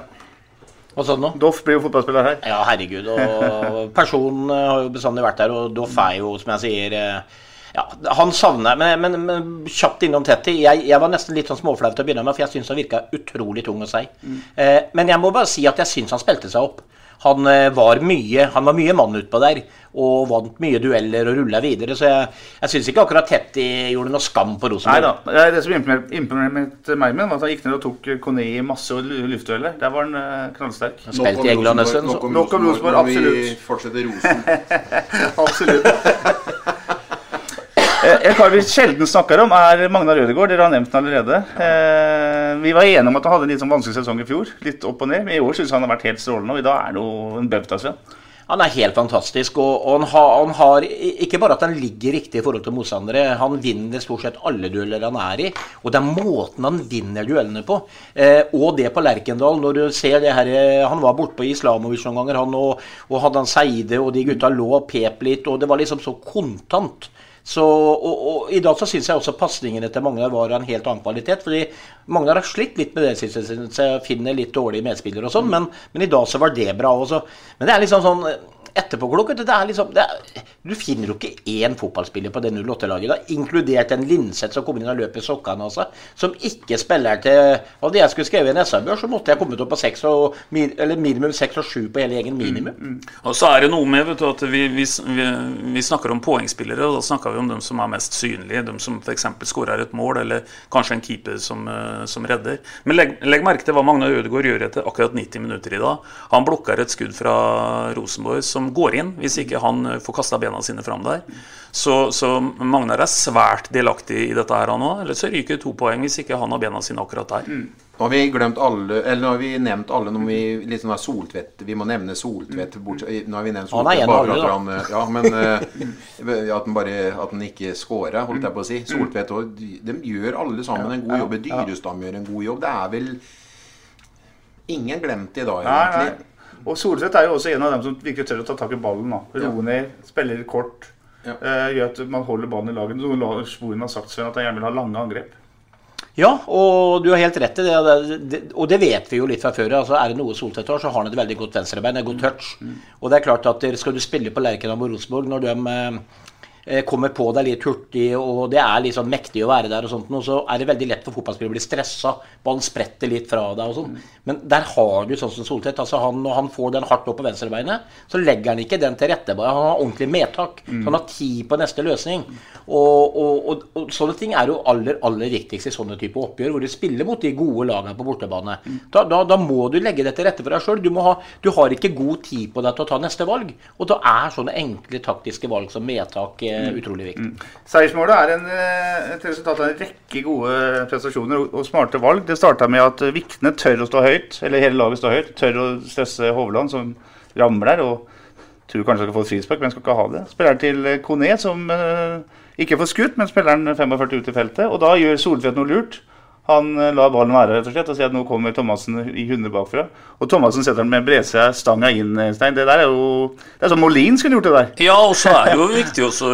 Hva sa du nå? Doff blir jo fotballspiller her. Ja, herregud. Og personen eh, har jo bestandig vært der, og Doff er jo, som jeg sier eh, ja, Han savner men, men, men kjapt innom Tetty. Jeg, jeg var nesten litt sånn småflau til å begynne med, for jeg syns han virka utrolig tung å si. Eh, men jeg må bare si at jeg syns han spilte seg opp. Han eh, var mye Han var mye mann utpå der og vant mye dueller og rulla videre. Så jeg, jeg syns ikke akkurat Tetty gjorde noe skam på Nei Rosenborg. da. Det som imponerte meg med, var at han gikk ned og tok Kone i masse lu- luftdueller. Der var han knallsterk. knallsterk. spilte i England en stund. Nok om Rosenborg, absolutt. vi fortsetter fortsette rosen. Absolutt. En kar vi sjelden snakker om, er Magnar Rødegård. Dere har nevnt den allerede. Eh, Vi var enige om at han hadde en litt sånn vanskelig sesong i fjor. Litt opp og ned. Men i år syns han har vært helt strålende, og i dag er det jo en bauta, Han er helt fantastisk. Og, og han, har, han har ikke bare at han ligger riktig i forhold til motstandere, han vinner stort sett alle dueller han er i. Og det er måten han vinner duellene på. Eh, og det på Lerkendal, når du ser det her eh, Han var bortpå Islamovic noen ganger, han og, og han Seide, og de gutta lå og pep litt, og det var liksom så kontant. Så, og, og I dag så syns jeg også pasningene til Magnar var av en helt annen kvalitet. fordi Magnar har slitt litt med det, synes jeg finner litt dårlige medspillere og sånn, men, men i dag så var det bra også. Men det er liksom sånn etterpåklok. Det er liksom, du finner jo ikke én fotballspiller på det 08-laget, inkludert en Linseth som kommer inn og løper sokkene altså, som ikke spiller til Hadde jeg skulle skrevet en SR-børs, så måtte jeg kommet opp på 6 og, minimum seks og sju på hele gjengen. Minimum. Og så er det noe med vet du, at vi, vi, vi, vi snakker om poengspillere, og da snakker vi om dem som er mest synlige. De som f.eks. skårer et mål, eller kanskje en keeper som, eh, som redder. Men legg, legg merke til hva Magna Ødegaard gjør etter akkurat 90 minutter i dag. Han blokker et skudd fra Rosenborg som går inn, hvis ikke han eh, får kasta bena sine fram der. Så, så Magnar er svært delaktig i dette her òg. Eller så ryker to poeng hvis ikke han har bena sine akkurat der. Nå har vi glemt alle Eller nå har vi nevnt alle når vi litt sånn Soltvedt Vi må nevne Soltvedt bort, Nå har vi nevnt Soltvedt en bare for at han eh, Ja, men eh, at han bare At han ikke scora, holdt jeg på å si. Soltvedt òg. de, gjør alle sammen en god jobb. Dyrestam gjør en god jobb. Det er vel ingen glemt i dag, Nei, egentlig. nei. Og Solseth er jo også en av dem som virkelig tør å ta tak i ballen. da. Roe ned, spille litt kort. Ja. eh, gjør at man holder ballen i laget. Noen la- Sporen har sagt Sven, at han gjerne vil ha lange angrep. Ja, og du har helt rett i det. og det vet vi jo litt fra før. altså Er det noe Soltvedt har, så har han et veldig godt venstrebein. Et godt touch. Og det er klart at skal du spille på Lerkendal og Rosenborg når de eh, kommer på deg litt hurtig, og det er liksom mektig å være der, og sånt, og så er det veldig lett for fotballspillere å bli stressa. Ballen spretter litt fra deg og sånn. Men der har du sånn som Soltvedt. altså han, Når han får den hardt opp på venstrebeinet, så legger han ikke den til rette. bare Han har ordentlig medtak. Så han har tid på neste løsning. Og, og, og, sånne ting er jo aller aller viktigst i sånne type oppgjør, hvor du spiller mot de gode lagene på bortebane. Da, da, da må du legge det til rette for deg sjøl. Du, ha- du har ikke god tid på deg til å ta neste valg. Og da er sånne enkle taktiske valg som medtak eh, utrolig viktig. Seiersmålet er en, eh, et resultat av en rekke gode prestasjoner og, og smarte valg. Det starta med at Vikne tør å stå høyt, eller hele laget står høyt. Tør å stresse Hovland, som ramler der. og Tror kanskje skal få et frispark, men skal ikke ha det. Spilleren til Kone, som uh, ikke får skutt, men spiller han 45 ut i feltet. Og da gjør Soltvedt noe lurt. Han eh, lar ballen være rett og slett og sier at nå kommer Thomassen i 100 bakfra. Og Thomassen setter den med bredsida inn, eh, Stein. Det der er jo Det er som Molin skulle gjort det der. Ja, og så er det jo viktig også,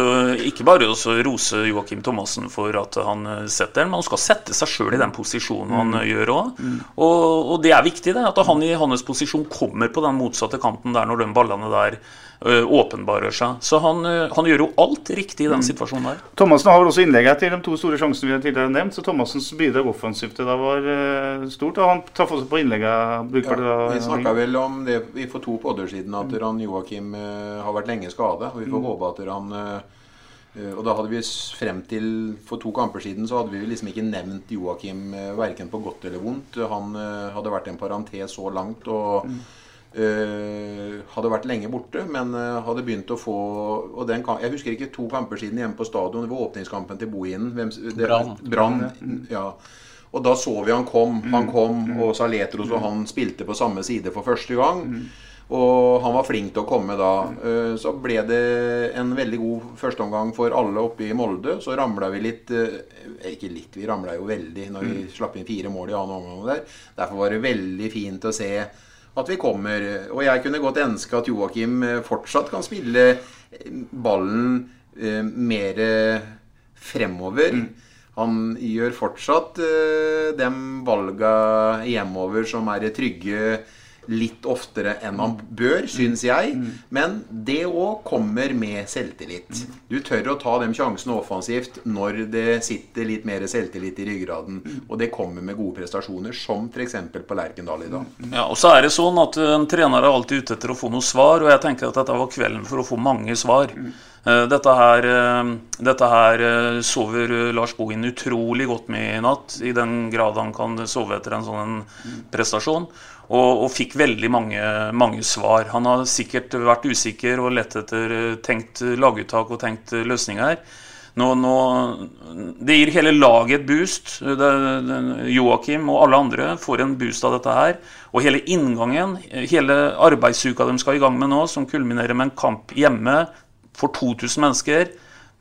ikke bare å rose Joakim Thomassen for at han eh, setter den, men han skal sette seg sjøl i den posisjonen han Mm. gjør òg. Og, og det er viktig, det. At han i hans posisjon kommer på den motsatte kanten der når de ballene der åpenbarer seg. Så han, han gjør jo alt riktig i den situasjonen der. Thomassen har vel også innlegget til de to store sjansene vi har tidligere nevnt, så Thomassens bidrag offensivt da det var eh, stort. Og han traff også på innlegget. brukbart da. Vi snakka vel om det vi for to podder siden, at han Joakim eh, har vært lenge skada. Og vi får Mm. håpe at han eh, eh, og da hadde vi frem til For to kamper siden så hadde vi liksom ikke nevnt Joakim verken på godt eller vondt. Han eh, hadde vært en parentes så langt og Mm. Eh, hadde vært lenge borte, men uh, hadde begynt å få og den Jeg husker ikke to kamper siden hjemme på stadion. Det var åpningskampen til Bohinen. Brann. Brann. Ja. Og da så vi han kom. Han kom, og Saletros og han spilte på samme side for første gang. Og han var flink til å komme da. Uh, Så ble det en veldig god førsteomgang for alle oppe i Molde. Så ramla vi litt Ikke litt, vi ramla jo veldig når vi slapp inn fire mål i annen omgang der. Derfor var det veldig fint å se at vi kommer. Og jeg kunne godt ønske at Joakim eh, fortsatt kan spille eh, ballen eh, mer fremover. fremover. Han gjør fortsatt eh, de valga hjemover som er trygge litt oftere enn man bør, syns jeg. Men det òg kommer med selvtillit. Du tør å ta de sjansene offensivt når det sitter litt mer selvtillit i ryggraden. Og det kommer med gode prestasjoner, som f.eks. på Lerkendal i dag. Ja, og så er det sånn at En trener er alltid ute etter å få noe svar, og jeg tenker at dette var kvelden for å få mange svar. Eh, Dette her, eh, dette her eh, sover eh, Lars Bohin utrolig godt med i natt, i den grad han kan sove etter en sånn prestasjon. Og, og fikk veldig mange, mange svar. Han har sikkert vært usikker og lett etter eh, tenkt laguttak og tenkt løsninger. Nå, nå, det gir hele laget et boost. Joakim og alle andre får en boost av dette her. Og hele inngangen, hele arbeidsuka de skal i gang med nå, som kulminerer med en kamp hjemme for 2000 mennesker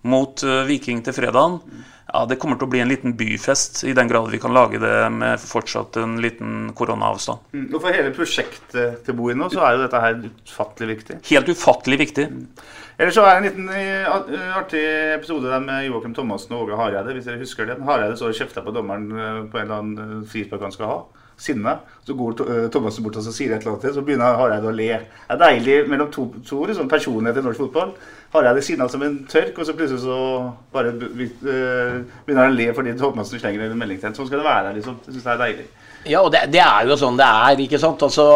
mot eh, Viking til fredagen, ja, det kommer til å bli en liten byfest, i den grad vi kan lage det med fortsatt en liten koronaavstand. Mm, Og for hele prosjektet til Bohin nå, så er jo dette her utfattelig viktig. Helt ufattelig viktig. Ellers så er det en liten eh, eh, artig episode der med Joakim Thomassen og Åge Hareide, hvis dere husker det. Hareide så og kjefta på dommeren på en eller annen frispark han skal ha. sinne. Så går Thomassen bort og så sier et eller annet til, så begynner Hareide å le. Det er deilig mellom to, to liksom, personligheter i norsk fotball. Hareide sinna som en tørk, og så plutselig så bare eh, begynner han å le fordi Thomassen slenger en melding til ham. Sånn skal det være. liksom. Jeg syns det er deilig. Ja, og det, det er jo sånn det er, ikke sant. Altså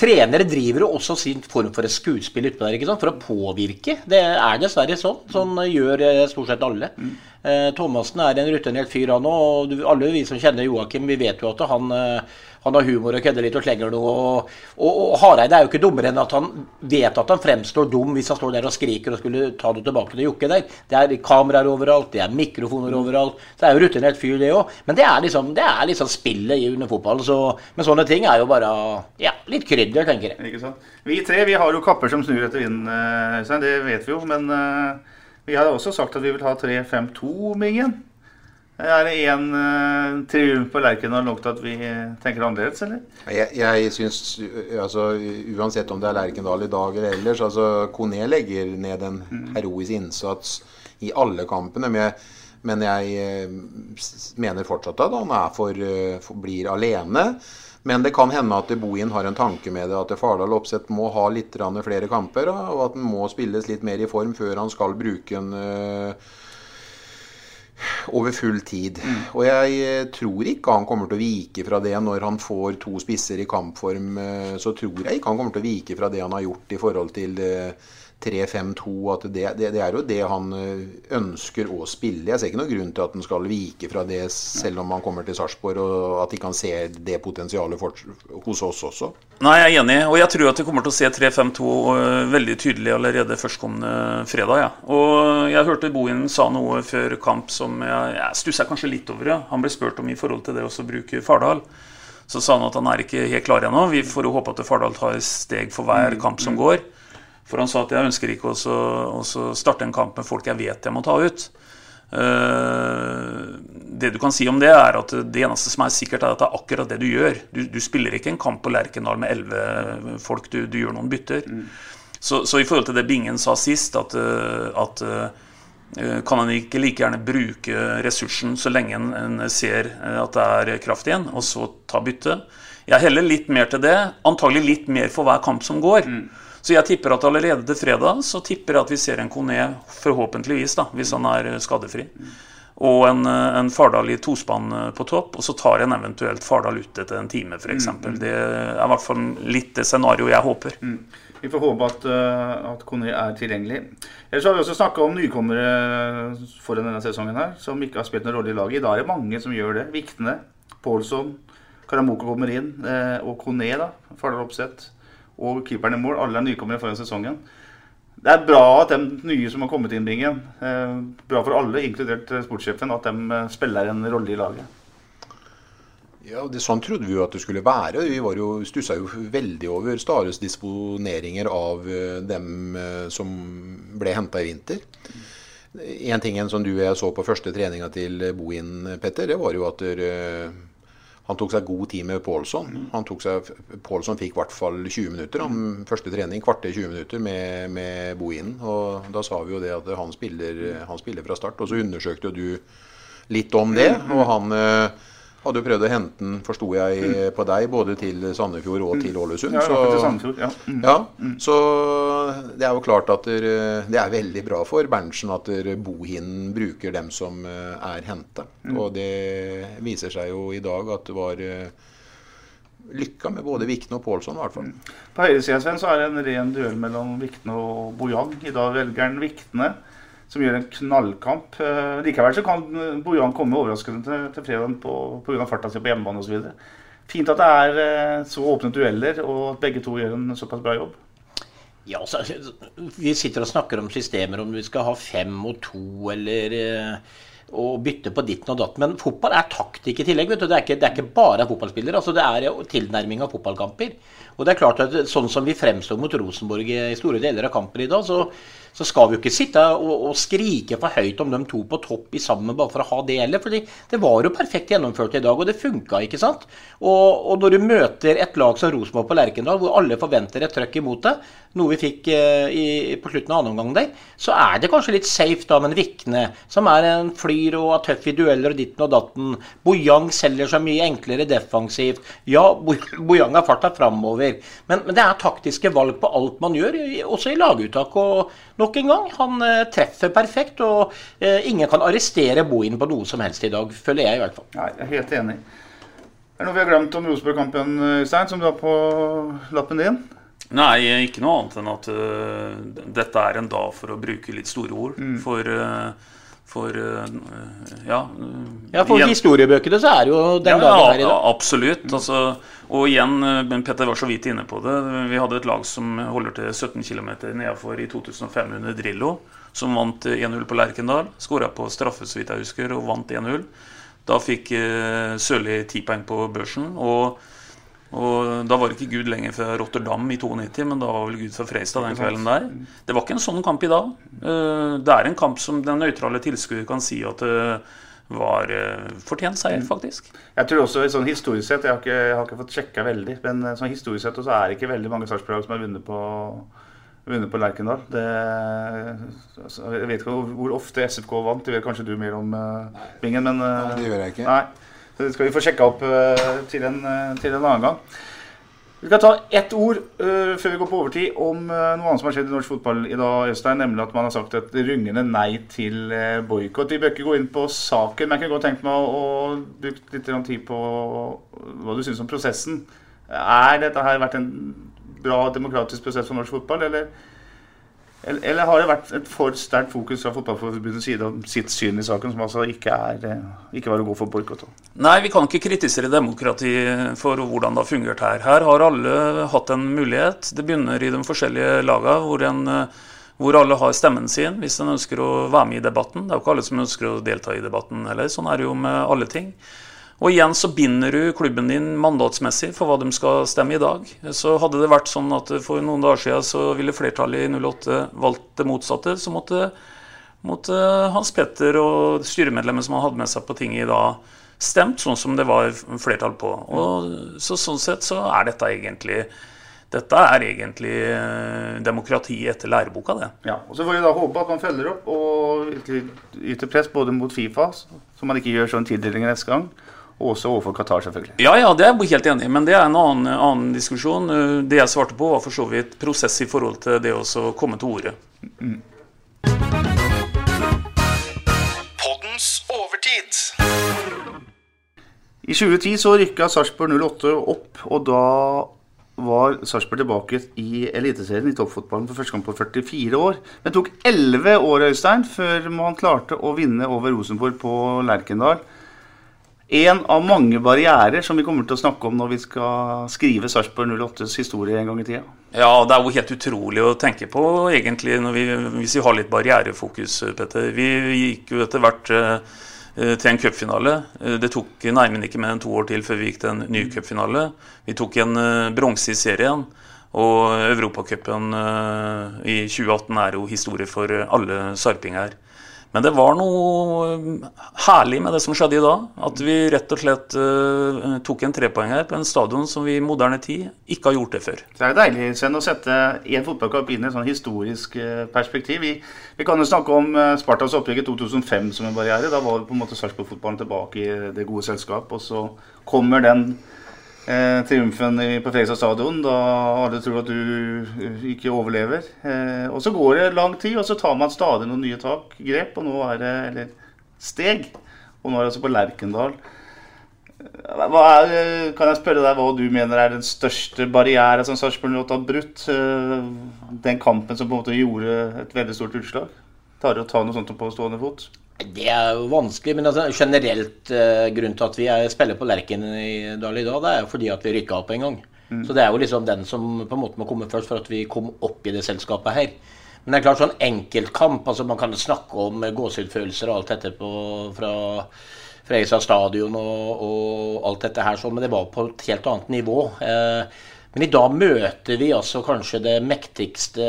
Trenere driver jo også sin form for et skuespill utpå der, ikke sant? for å påvirke. Det er dessverre sånn. Sånn gjør eh, stort sett alle. Eh, Thomassen er en rutinert fyr, han òg. Og alle vi som kjenner Joakim, vi vet jo at han, eh, han har humor og kødder litt og slenger noe. Og, og, og Hareide er jo ikke dummere enn at han vet at han fremstår dum hvis han står der og skriker og skulle ta det tilbake til Jokke der. Det er kameraer overalt, det er mikrofoner overalt. Det er jo rutinert fyr, det òg. Men det er liksom, det er liksom spillet under fotballen. Så, men sånne ting er jo bare ja, litt krydder, tenker jeg. Ikke sant? Vi tre vi har jo kapper som snur etter vinden, eh, Øystein. Det vet vi jo. Men eh, vi har også sagt at vi vil ha 3-5-2-mingen. Er det én uh, triumf på Lerkendal nok til at vi eh, tenker annerledes, eller? Jeg, jeg syns altså, Uansett om det er Lerkendal i dag eller ellers altså, Kone legger ned en heroisk innsats i alle kampene. Men jeg, men jeg eh, mener fortsatt at han er for, eh, for, blir alene. Men det kan hende at Bohin har en tanke med det, at Fardal Opseth må ha litt flere kamper. Og at den må spilles litt mer i form før han skal bruke en eh, over full tid. Og jeg eh, tror ikke han kommer til å vike fra det når han får to spisser i kampform. eh, Så tror jeg ikke han kommer til å vike fra det han har gjort i forhold til eh, 3-5-2. At det, det, det er jo det han eh, ønsker å spille. Jeg ser ikke noen grunn til at han skal vike fra det, selv om han kommer til Sarpsborg, og at ikke han ser det potensialet for, hos oss også. Nei, jeg er enig, og jeg tror at vi kommer til å se 3-5-2 øh, veldig tydelig allerede førstkommende fredag. Ja. Og jeg hørte Bohin sa noe før kamp som jeg, jeg stussa kanskje litt over. Ja. Han ble spurt om i forhold til det å bruke Fardal. Så sa han at han er ikke helt klar ennå. Vi får jo håpe at Fardal tar steg for hver kamp som går. For han sa at jeg ønsker ikke også starte en kamp med folk jeg vet jeg må ta ut. Uh, det du kan si om det, er at det eneste som er sikkert, er at det er akkurat det du gjør. Du, du spiller ikke en kamp på Lerkendal med elleve folk, du, du, gjør noen bytter. Mm. Så, så, i forhold til det Bingen sa sist, at, at kan en ikke like gjerne bruke ressursen så lenge en, en ser at det er kraft igjen, og så ta bytte? Jeg heller litt mer til det. Antagelig litt mer for hver kamp som går. Mm. Så jeg tipper at allerede til fredag så tipper jeg at vi ser en Kone, forhåpentligvis, da, hvis han er skadefri. Og en, en Fardal i tospann på topp, og så tar en eventuelt Fardal ut etter en time, f.eks. Mm. Det er i hvert fall litt det scenarioet jeg håper. Mm. Vi får håpe at, at Kone er tilgjengelig. Ellers har vi også snakka om nykommere foran denne sesongen her, som ikke har spilt noen rolle i laget. I dag er det mange som gjør det. Viktene, Pålsson, Karamoko kommer inn, og Kone, da. Fardal Oppsett og keeperen i mål. Alle er nykommere foran sesongen. Det er bra at de nye som har kommet inn, i ringen, bra for alle, inkludert eh, sportssjefen, at de eh, spiller en rolle i laget. Ja, det, Sånn trodde vi jo at det skulle være. Vi var jo, stussa jo veldig over Stares disponeringer av dem som ble henta i vinter. En ting som du og jeg så på første treninga til Bohin, Petter, det var jo at der, han tok seg god tid med Pålsson. Pålsson fikk i hvert fall 20 minutter. Han, første trening kvarter 20 minutter med, med Bohinen. Og da sa vi jo det at han spiller, han spiller fra start. Og så undersøkte jo du litt om det. Og han eh, hadde jo prøvd å hente den, forsto jeg, mm. på deg, både til Sandefjord og til Ålesund. Ja, så, til Sandefjord, ja. Mm. ja. Mm. Så det er jo klart at det er veldig bra for Berntsen at Bohinen bruker dem som eh, er henta. Mm. Og det viser seg jo i dag at det var eh, lykka med både Vikne og Pålsson. i hvert fall. Mm. På høyresida så er det en ren duell mellom Vikne og Bojag. I dag velger han Vikne som gjør en knallkamp. Eh, likevel så kan Bojan komme overraskende til, til fredag pga. farta si på hjemmebane osv. Fint at det er eh, så åpne dueller, og at begge to gjør en såpass bra jobb. Ja, så, Vi sitter og snakker om systemer, om vi skal ha fem og to eller og eh, bytte på ditten og datten. Men fotball er taktikk i tillegg. vet du. Det er ikke, det er ikke bare fotballspillere. altså Det er tilnærming av fotballkamper. Og det er klart at Sånn som vi fremstår mot Rosenborg i store deler av kamper i dag, så så skal vi jo ikke sitte og, og, skrike for høyt om de to på topp i sammen bare for å ha det heller. For det var jo perfekt gjennomført i dag, og det funka, ikke sant. Og, og, når du møter et lag som Rosenborg på Lerkendal, hvor alle forventer et trøkk imot det, noe vi fikk eh, i, på slutten av andre omgang der, så er det kanskje litt safe da med en Vikne, som er en flyr og er tøff i dueller og ditten og datten. Bojang selger seg mye enklere defensivt. Ja, Bojang har farta framover, men, men, det er taktiske valg på alt man gjør, også i laguttak. og nok en gang. Han eh, treffer perfekt, og eh, ingen kan arrestere Bohin på noe som helst i dag, føler jeg i hvert fall. Nei, jeg er helt enig. Er det noe vi har glemt om Rosenborg-kampen, Stein, som du har på lappen din? Nei, ikke noe annet enn at uh, dette er en dag for å bruke litt store ord. Mm. For uh, for ja Ja, for igjen. historiebøkene så er det jo den ja, dagen her i dag. Absolutt. Altså, og igjen, men Petter var så vidt inne på det. Vi hadde et lag som holder til 17 km nedafor i 2005 under Drillo. Som vant 1-0 på Lerkendal. Skåra på straffe, så vidt jeg husker, og vant 1-0. Da fikk Sørli ti poeng på børsen. og og Da var ikke Gud lenger fra Rotterdam i 92, men da var vel Gud fra Freistad den kvelden der. Det var ikke en sånn kamp i dag. Eh, det er en kamp som den nøytrale tilskuer kan si at det var eh, fortjent seier, faktisk. Jeg tror også sånn historisk sett, jeg har ikke, jeg har ikke fått sjekka veldig, men eh, sånn historisk sett også er det ikke veldig mange Sarpsborg som har vunnet på vunnet på Lerkendal. Det, altså, jeg vet ikke hvor ofte SFK vant, det vet kanskje du mer om, uh, Bingen. Men, uh, det gjør jeg ikke. Nei. Det skal vi få sjekka opp uh, til, en, uh, til, en, annen gang. Vi skal ta ett ord uh, før vi går på overtid om noe annet som har skjedd i norsk fotball i dag. Øystein, Nemlig at man har sagt et rungende nei til uh, boikott. Vi bør ikke gå inn på saken, men jeg kunne godt tenkt meg å, å bruke litt tid på hva du syns om prosessen. Er dette her vært en bra demokratisk prosess for norsk fotball, eller? Eller har det vært et for sterkt fokus fra Fotballforbundets side om sitt syn i saken, som altså ikke, er, eh, ikke var å gå for boikott? Nei, vi kan ikke kritisere demokrati for hvordan det har fungert her. Her har alle hatt en mulighet. Det begynner i de forskjellige lagene, hvor, en, eh, hvor alle har stemmen sin hvis en ønsker å være med i debatten. Det er jo ikke alle som ønsker å delta i debatten heller. Sånn er det jo med alle ting. Og igjen så binder du klubben din mandatsmessig for hva de skal stemme i dag. Så hadde det vært sånn at for noen dager siden så ville flertallet i 08 valgt det motsatte, så måtte eh, Hans Petter og styremedlemmet som han hadde med seg på tinget i dag, stemt sånn som det var flertall på. Og så, sånn sett så er dette egentlig dette er egentlig eh, demokrati etter læreboka, det. Ja, og Så får vi da håpe at man følger opp og yter press både mot Fifa, så man ikke gjør sånn tildelinger neste gang, også overfor Qatar, selvfølgelig. Ja, ja, det er jeg helt enig i, men det er en annen, annen, diskusjon. Eh, det jeg svarte på, var for så vidt prosess i forhold til det å komme til ordet. Mm. Overtid. I 2010 så rykka Sarpsborg 08 opp, og da var Sarpsborg tilbake i Eliteserien i toppfotballen for første gang på 44 år. Men det tok 11 år Øystein, før man klarte å vinne over Rosenborg på Lerkendal. En av mange barrierer som vi kommer til å snakke om når vi skal skrive Sarpsborg 08s historie en gang i tida. Ja, det er jo helt utrolig å tenke på, egentlig, vi, hvis vi har litt barrierefokus, Petter. Vi gikk jo etter hvert eh, Eh, til en cupfinale. Eh, det tok nærmere ikke mer enn to år til før vi gikk til en ny cupfinale. Vi tok en bronse i serien. Og Europacupen i 2018 er jo historie for alle sarpinger. Men det var noe eh, herlig med det som skjedde i dag. At vi rett og slett uh, tok en trepoeng her på en stadion som vi i moderne tid ikke har gjort det før. Det er deilig Sven, å sette en fotballkamp inn i et sånn historisk uh, perspektiv. Vi, vi, kan jo snakke om Spartans opplegg i 2005 som en barriere. Da var på en måte Sarpsborg-fotballen tilbake i det gode selskap. Og så kommer den eh, triumfen på Fredrikstad stadion da alle tror at du eh, ikke overlever. Eh, og så går det lang tid, og så tar man stadig noen nye tak, grep, og nå er det Eller steg. Og nå er det altså på Lerkendal. Eh, er, eh, kan jeg spørre deg hva du mener er den største barrieren som Sarpsborg har brutt? Den kampen som på en måte gjorde et veldig stort utslag? Tar å ta noe sånt på stående fot? Det er jo vanskelig, men altså, generelt uh, grunnen til at vi er, spiller på Lerken i dag, det er jo fordi at vi rykka opp en gang. Mm. Så det er jo liksom den som på en måte må komme først for at vi kom opp i det selskapet her. Men det er klart sånn enkeltkamp, altså man kan snakke om gåsehudfølelser og alt dette på, fra Fredrikstad stadion og, og, alt dette her, sånn, men det var på et helt annet nivå. Eh, men i dag møter vi altså kanskje det mektigste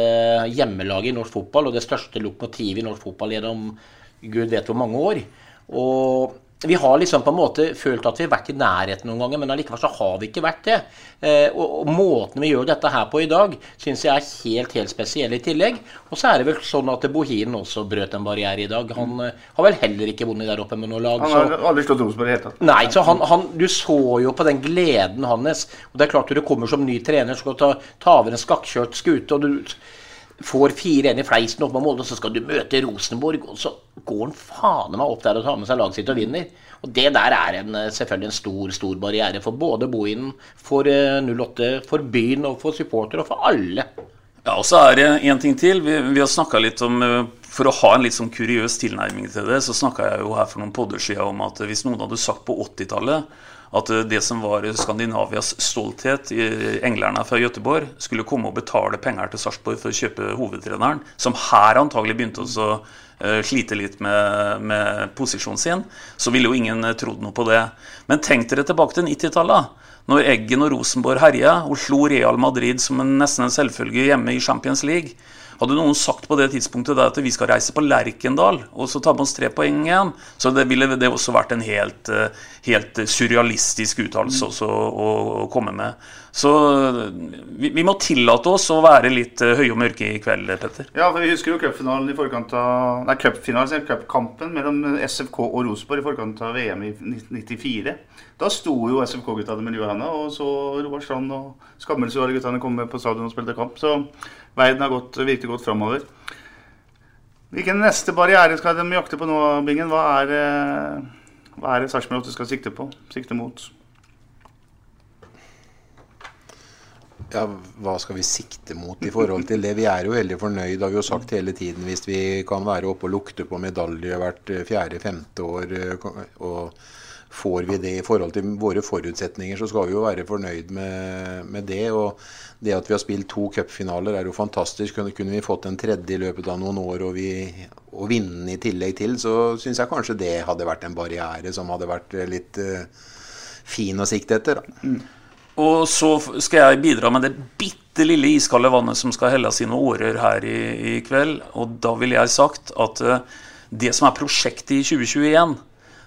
hjemmelaget i norsk fotball og det største lokomotivet i norsk fotball gjennom gud vet hvor mange år. Og vi har liksom på en måte følt at vi har vært i nærheten noen ganger, men allikevel så har vi ikke vært det. Eh, og, måten vi gjør dette her på i dag, syns jeg er helt helt spesiell i tillegg. Og så er det vel sånn at Bohin også brøt en barriere i dag. Han uh, har vel heller ikke vunnet der oppe med noe lag. Han har aldri slått Rosenborg i det hele tatt. Nei, så han, han, du så jo på den gleden hans. Og det er klart når du kommer som ny trener, skal ta, ta over en skakkjørt skute. og du får 4-1 i fleisen opp med Molde, så skal du møte Rosenborg. Og så går han faen meg opp der og tar med seg laget sitt og vinner. Og det der er en, selvfølgelig en stor stor barriere for både Bohinen, for 08, eh, for byen og for supporter og for alle. Ja, og så er det en ting til. Vi, vi har snakka litt om eh, For å ha en litt sånn kuriøs tilnærming til det, så snakka jeg jo her for noen podder siden om at hvis noen hadde sagt på 80-tallet at det som var Skandinavias stolthet, englerne fra Göteborg, skulle komme og betale penger til Sarpsborg for å kjøpe hovedtreneren, som her antagelig begynte å eh, slite litt med, med, posisjonen sin, så ville jo ingen eh, trodd noe på det. Men tenk dere tilbake til 90-tallet. Når Eggen og Rosenborg herja og slo Real Madrid som en nesten en selvfølge hjemme i Champions League. Hadde noen sagt på det tidspunktet at vi skal reise på Lerkendal og så ta med oss tre poeng igjen, så det ville det også vært en helt, eh, helt surrealistisk uttalelse å, å, komme med. Så vi, vi, må tillate oss å være litt eh, høye og mørke i kveld, Petter. Ja, for vi husker jo cupfinalen i forkant av Nei, cupfinalen, cupkampen mellom SFK og Rosenborg i forkant av VM i 1994. Da sto jo SFK-guttene med lua i handa, og så Roar Strand og Skammelsrud-guttene kom med på stadion og spilte kamp. Så verden har gått, virkelig gått framover. Hvilken neste barriere skal de jakte på nå, Bingen? Hva er, eh, hva er Sarpsborg 8 skal sikte på? Sikte mot? Ja, Hva skal vi sikte mot i forhold til det? Vi er jo veldig fornøyd, har vi jo sagt hele tiden, hvis vi kan være oppe og lukte på medalje hvert eh, fjerde-femte år. Eh, og får vi det i forhold til våre forutsetninger, så skal vi jo være fornøyd med, med det. Og det at vi har spilt to cupfinaler er jo fantastisk. Kunne, kunne, vi fått en tredje i løpet av noen år og, vi, og vinne i tillegg til, så syns jeg kanskje det hadde vært en barriere som hadde vært litt uh, fin å sikte etter. Mm. Og så skal jeg bidra med det bitte lille iskalde vannet som skal helle sine årer her i, i kveld. Og da ville jeg sagt at eh, det som er prosjektet i 2021,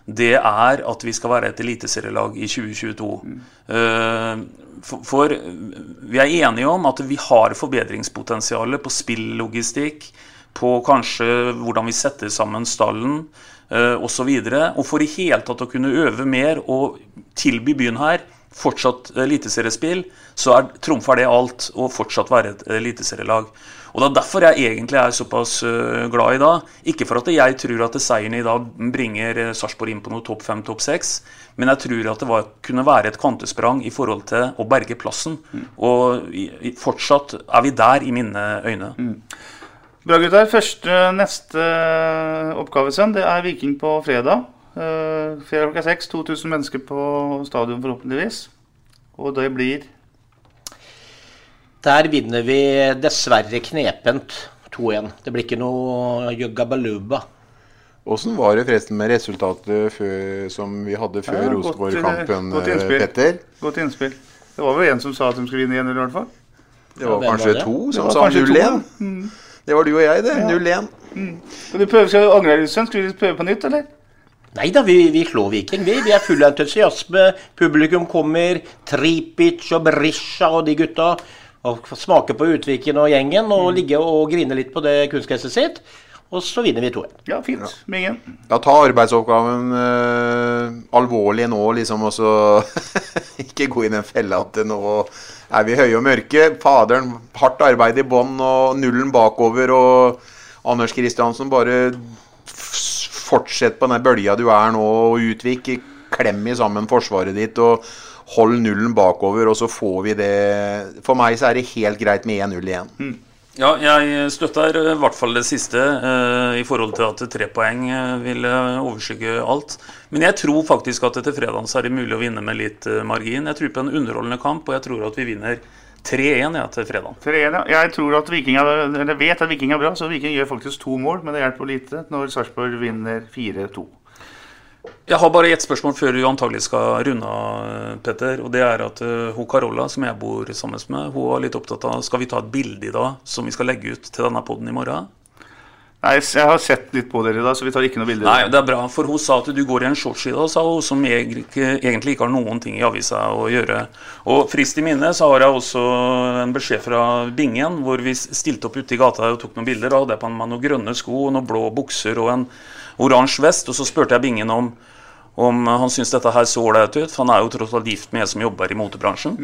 det er at vi skal være et eliteserielag i 2022. Mm. for, for vi er enige om at vi har forbedringspotensial på spillogistikk, på kanskje hvordan vi setter sammen stallen osv. Og for i hele tatt å kunne øve mer og tilby byen her fortsatt eliteseriespill, så er, trumfer det alt å fortsatt være et eliteserielag. Og Det er derfor jeg egentlig er såpass øh, glad i dag. Ikke for at jeg tror at seieren i dag bringer øh, Sarpsborg inn på noe topp fem, topp seks, men jeg tror at det var, kunne være et kvantesprang i forhold til å berge plassen. Og i, i, fortsatt er vi der i mine øyne. Bra, gutter. Første, neste oppgave, Sven, det er Viking på fredag. Uh, fredag klokka seks. 2000 mennesker på stadion, forhåpentligvis. Og det blir Der vinner vi dessverre knepent 2-1. Det blir ikke noe juggabaluba. Åssen var det forresten med resultatet før, som vi hadde før Ja, Rosenborg-kampen, eh. Petter? Godt innspill. Det var vel en som sa at de skulle vinne 1-0 i hvert fall. Det var hvem kanskje var det? to som sa kanskje 0-1. Mm. Det var du og jeg, det. Ja. 0-1. Og du prøver, skal du angre litt, Sven? Skal vi prøve på nytt, eller? Nei da, vi, vi slår Viking. Vi, vi er fulle av entusiasme. Publikum kommer. Tripic og Berisha og de gutta. Og smaker på Utviken og gjengen og ligge og grine litt på det kunstgresset sitt. Og så vinner vi 2-1. Ja, fint. Bingen. Ja, ta arbeidsoppgaven eh, alvorlig nå, liksom, og så ikke gå i den fella at nå er vi høye og mørke. Faderen, hardt arbeid i bånn og nullen bakover, og Anders Kristiansen, bare fortsett på den bølja du er nå, og utvik. Klem i sammen forsvaret ditt, og hold nullen bakover, og så får vi det For meg så er det helt greit med 1-0 igjen. Ja, jeg støtter i hvert fall det siste eh, i forhold til at tre poeng eh, vil eh, overskygge alt. Men jeg tror faktisk at etter fredagen så er det mulig å vinne med litt eh, margin. Jeg tror på en underholdende kamp, og jeg tror at vi vinner 3-1 ja, til fredagen. 3-1, ja. Jeg tror at Viking er, eller vet at Viking er bra, så Viking gjør faktisk to mål. Men det hjelper lite når Sarpsborg vinner 4-2. Jeg har bare ett spørsmål før du antagelig skal runde av, eh, Petter. Og det er at uh, hun Carola, som jeg bor sammen med, hun var litt opptatt av Skal vi ta et bilde i dag som vi skal legge ut til denne poden i morgen? Nei, jeg har sett litt på dere i dag, så vi tar ikke noe bilde. Nei, det er bra, for hun sa at du går i en shorts i dag, sa hun, som egentlig ikke, egentlig ikke har noen ting i avisa å gjøre. Og frist i minne så har jeg også en beskjed fra Bingen, hvor vi stilte opp ute i gata og tok noen bilder. Da hadde jeg på meg noen grønne sko, noen blå bukser og en oransje vest. Og så spurte jeg Bingen om, om han syntes dette her så ålreit ut, for han er jo tross alt gift med en som jobber i motebransjen.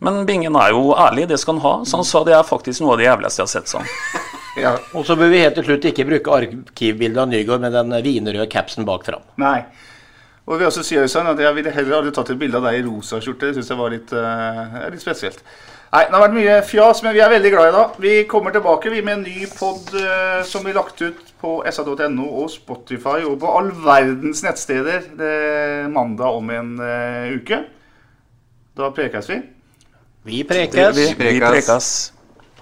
Men Bingen er jo ærlig, det skal han ha, så han sa det er faktisk noe av det jævligste jeg har sett sånn. Ja. Og så bør vi helt til slutt ikke bruke arkivbildet av Nygaard med den vinrøde capsen bak fram. Nei. Og vi også sier sånn at jeg ville heller aldri tatt et bilde av deg i rosa skjorte. Det syns jeg var litt, uh, litt spesielt. Nei, det har vært mye fjas, men vi er veldig glad i dag. Vi kommer tilbake vi med en ny pod uh, som blir lagt ut på sa.no og Spotify og på all verdens nettsteder det, mandag om en eh, uke. Da prekes vi. Vi prekes. Vi prekes.